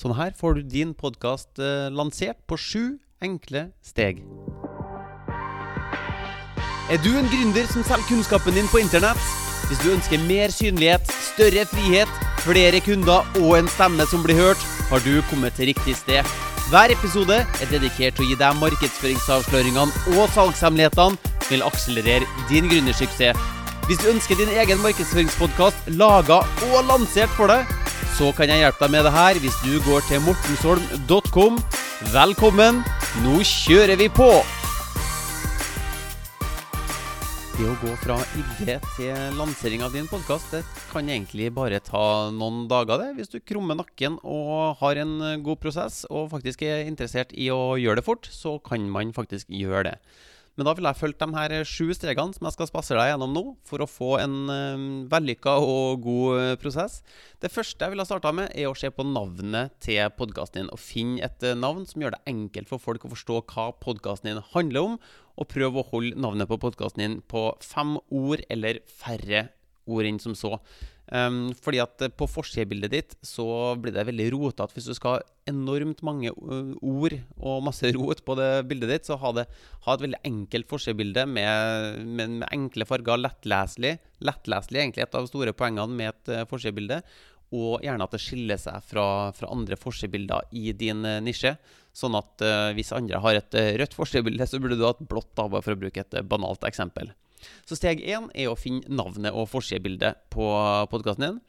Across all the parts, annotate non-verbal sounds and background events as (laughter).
Sånn her får du din podkast lansert på sju enkle steg. Er du en gründer som selger kunnskapen din på internett? Hvis du ønsker mer synlighet, større frihet, flere kunder og en stemme som blir hørt, har du kommet til riktig sted. Hver episode er dedikert til å gi deg markedsføringsavsløringene og salgshemmelighetene som vil akselerere din gründersuksess. Hvis du ønsker din egen markedsføringspodkast laga og lansert for deg, så kan jeg hjelpe deg med det her hvis du går til mortensholm.com. Velkommen, nå kjører vi på! Det å gå fra idé til lansering av din podkast, kan egentlig bare ta noen dager, det. Hvis du krummer nakken og har en god prosess, og faktisk er interessert i å gjøre det fort, så kan man faktisk gjøre det. Men da vil jeg følge de her sju stegene som jeg skal spasere deg gjennom nå, for å få en um, vellykka og god uh, prosess. Det første jeg vil ha starta med, er å se på navnet til podkasten din. Og finne et navn som gjør det enkelt for folk å forstå hva podkasten din handler om. Og prøv å holde navnet på podkasten din på fem ord eller færre ord enn som så. Um, fordi at på forsidebildet ditt så blir det veldig rotete. Hvis du skal ha enormt mange ord og masse (laughs) rot på det bildet ditt, så ha, det, ha et veldig enkelt forsidebilde med, med, med, enkle farger, lettleselig. Lettleselig egentlig et av de store poengene med et uh, forsidebilde. Og gjerne at det skiller seg fra, fra andre forsidebilder i din nisje. Sånn at uh, hvis andre har et rødt forsidebilde, så burde du ha et blått, da, for å bruke et banalt eksempel. Så steg én er å finne navnet og forsidebildet på podkasten din.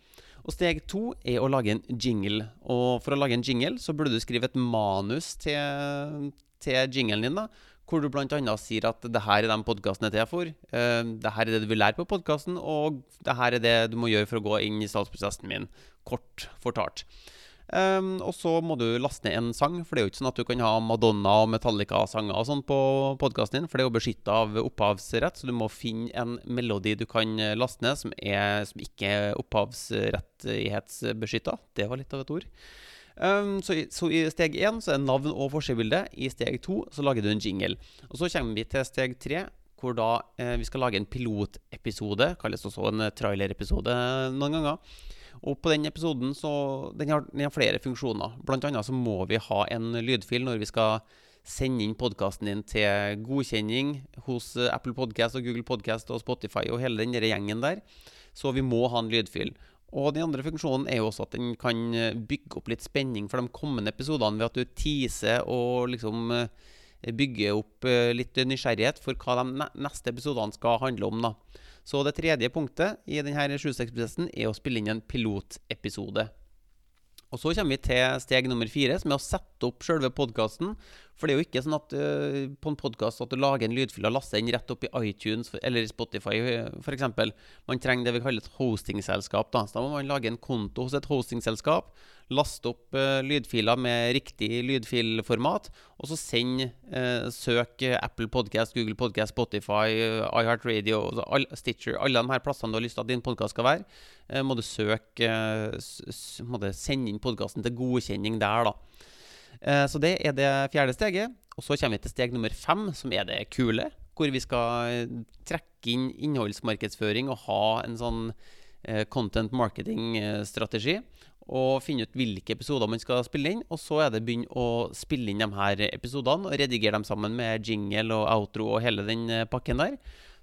Og steg to er å lage en jingle. Og for å lage en jingle så burde du skrive et manus til, til jinglen din. da hvor du bl.a. sier at det her er de podkastene til til for. Uh, det her er det du vil lære på podkasten, og det her er det du må gjøre for å gå inn i salgsprosessen min. Kort fortalt. Um, og så må du laste ned en sang, for det er jo ikke sånn at du kan ha Madonna og Metallica-sanger og sånn på podkasten din, for det er jo beskytta av opphavsrett, så du må finne en melodi du kan eh, laste ned som, er, som ikke er opphavsrettighetsbeskytta. Det var litt av et ord. Um, så, i, så, i steg én så er navn og forsidebilde. I steg to så lager du en jingle. Og så kommer vi til steg tre, hvor da eh, vi skal lage en pilotepisode. Kalles også en trailerepisode noen ganger. Og på den episoden så Den har, den har flere funksjoner. Blant annet så må vi ha en lydfil når vi skal sende inn podkasten din til godkjenning hos eh, Apple Podcast og Google Podcast og Spotify og hele den gjengen der. Så vi må ha en lydfil. Og den andre funksjonen er jo også at den kan eh, bygge opp litt spenning for de kommende episodene ved at du teaser og liksom eh, bygger opp litt nysgjerrighet for hva de neste episodene skal handle om. da. Så det tredje punktet i denne sjustegsprosessen er å spille inn en pilotepisode. Og så kommer vi til steg nummer fire, som er å sette opp selve podkasten. For det er jo ikke sånn at uh, på en podkast at du lager en lydfil og laster den rett opp i iTunes eller Spotify f.eks. Man trenger det vi kaller et hostingselskap. Da. Så da må man lage en konto hos et hostingselskap laste opp uh, lydfiler med riktig lydfilformat, og så send uh, søk Apple Podcast, Google Podcast, Spotify, iHeartRadio, all, Stitcher Alle de her plassene du har lyst til at din podkast skal være, må du søke Må du sende inn podkasten til godkjenning der, da. Så det er det fjerde steget. Og så kommer vi til steg nummer fem, som er det kule. Hvor vi skal trekke inn innholdsmarkedsføring og ha en sånn content marketing-strategi og finne ut hvilke episoder man skal spille inn. Og så er det begynne å spille inn de her episodene og redigere dem sammen med jingle og outro og hele den eh, pakken der.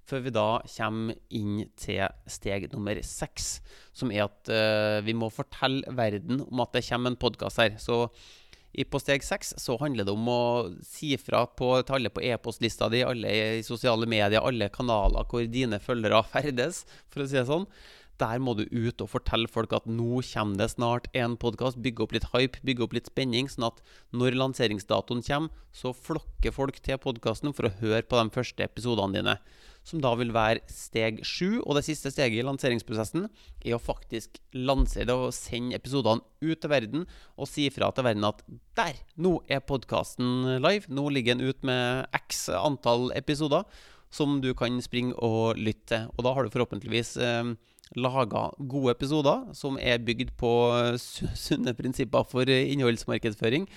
Før vi da kommer inn til steg nummer seks, som er at vi må fortelle verden om at det kommer en podkast her. Så på steg seks så handler det om å si fra på, til alle på e-postlista di, alle i sosiale medier, alle kanaler hvor dine følgere (laughs) ferdes, for å si det sånn. Der må du ut og fortelle folk at nå kommer det snart en podkast. Bygge opp litt hype, bygge opp litt spenning, sånn at når lanseringsdatoen kommer, så flokker folk til podkasten for å høre på de første episodene dine. Som da vil være steg sju. Og det siste steget i lanseringsprosessen er å faktisk lansere det og sende episodene ut til verden og si fra til verden at der! Nå er podkasten live. Nå ligger den ut med x antall episoder som du kan springe og lytte til. Og da har du forhåpentligvis eh, laga gode episoder som er bygd på sunne prinsipper for innholdsmarkedsføring.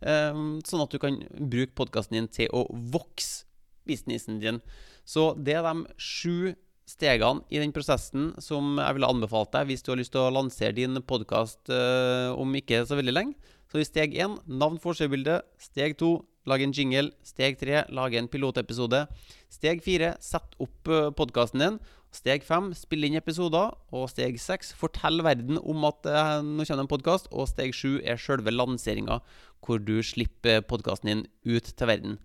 Um, sånn at du kan bruke podkasten din til å vokse businessen din. Så det er de sju stegene i den prosessen som jeg ville anbefalt deg hvis du har lyst til å lansere din podkast uh, om ikke så veldig lenge. Så i steg 1 navn, forsøkbilde. Steg 2 lage en jingle. Steg 3 lage en pilotepisode. Steg 4 sett opp podkasten din. Steg 5 spill inn episoder. Og steg 6 fortell verden om at eh, nå kommer det en podkast. Og steg 7 er selve lanseringa, hvor du slipper podkasten din ut til verden.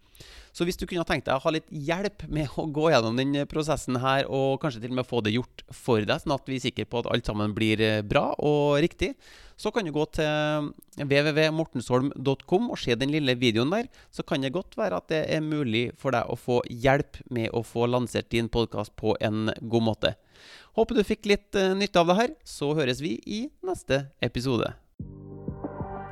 Så hvis du kunne tenkt deg å ha litt hjelp med å gå gjennom den prosessen her, og kanskje til og med få det gjort for deg, sånn at vi er sikre på at alt sammen blir eh, bra og riktig, så kan du gå til www.mortensholm.com og se den lille videoen der. Så kan det godt være at det er mulig for deg å få hjelp med å få lansert din podkast på en god måte. Håper du fikk litt uh, nytte av det her. Så høres vi i neste episode.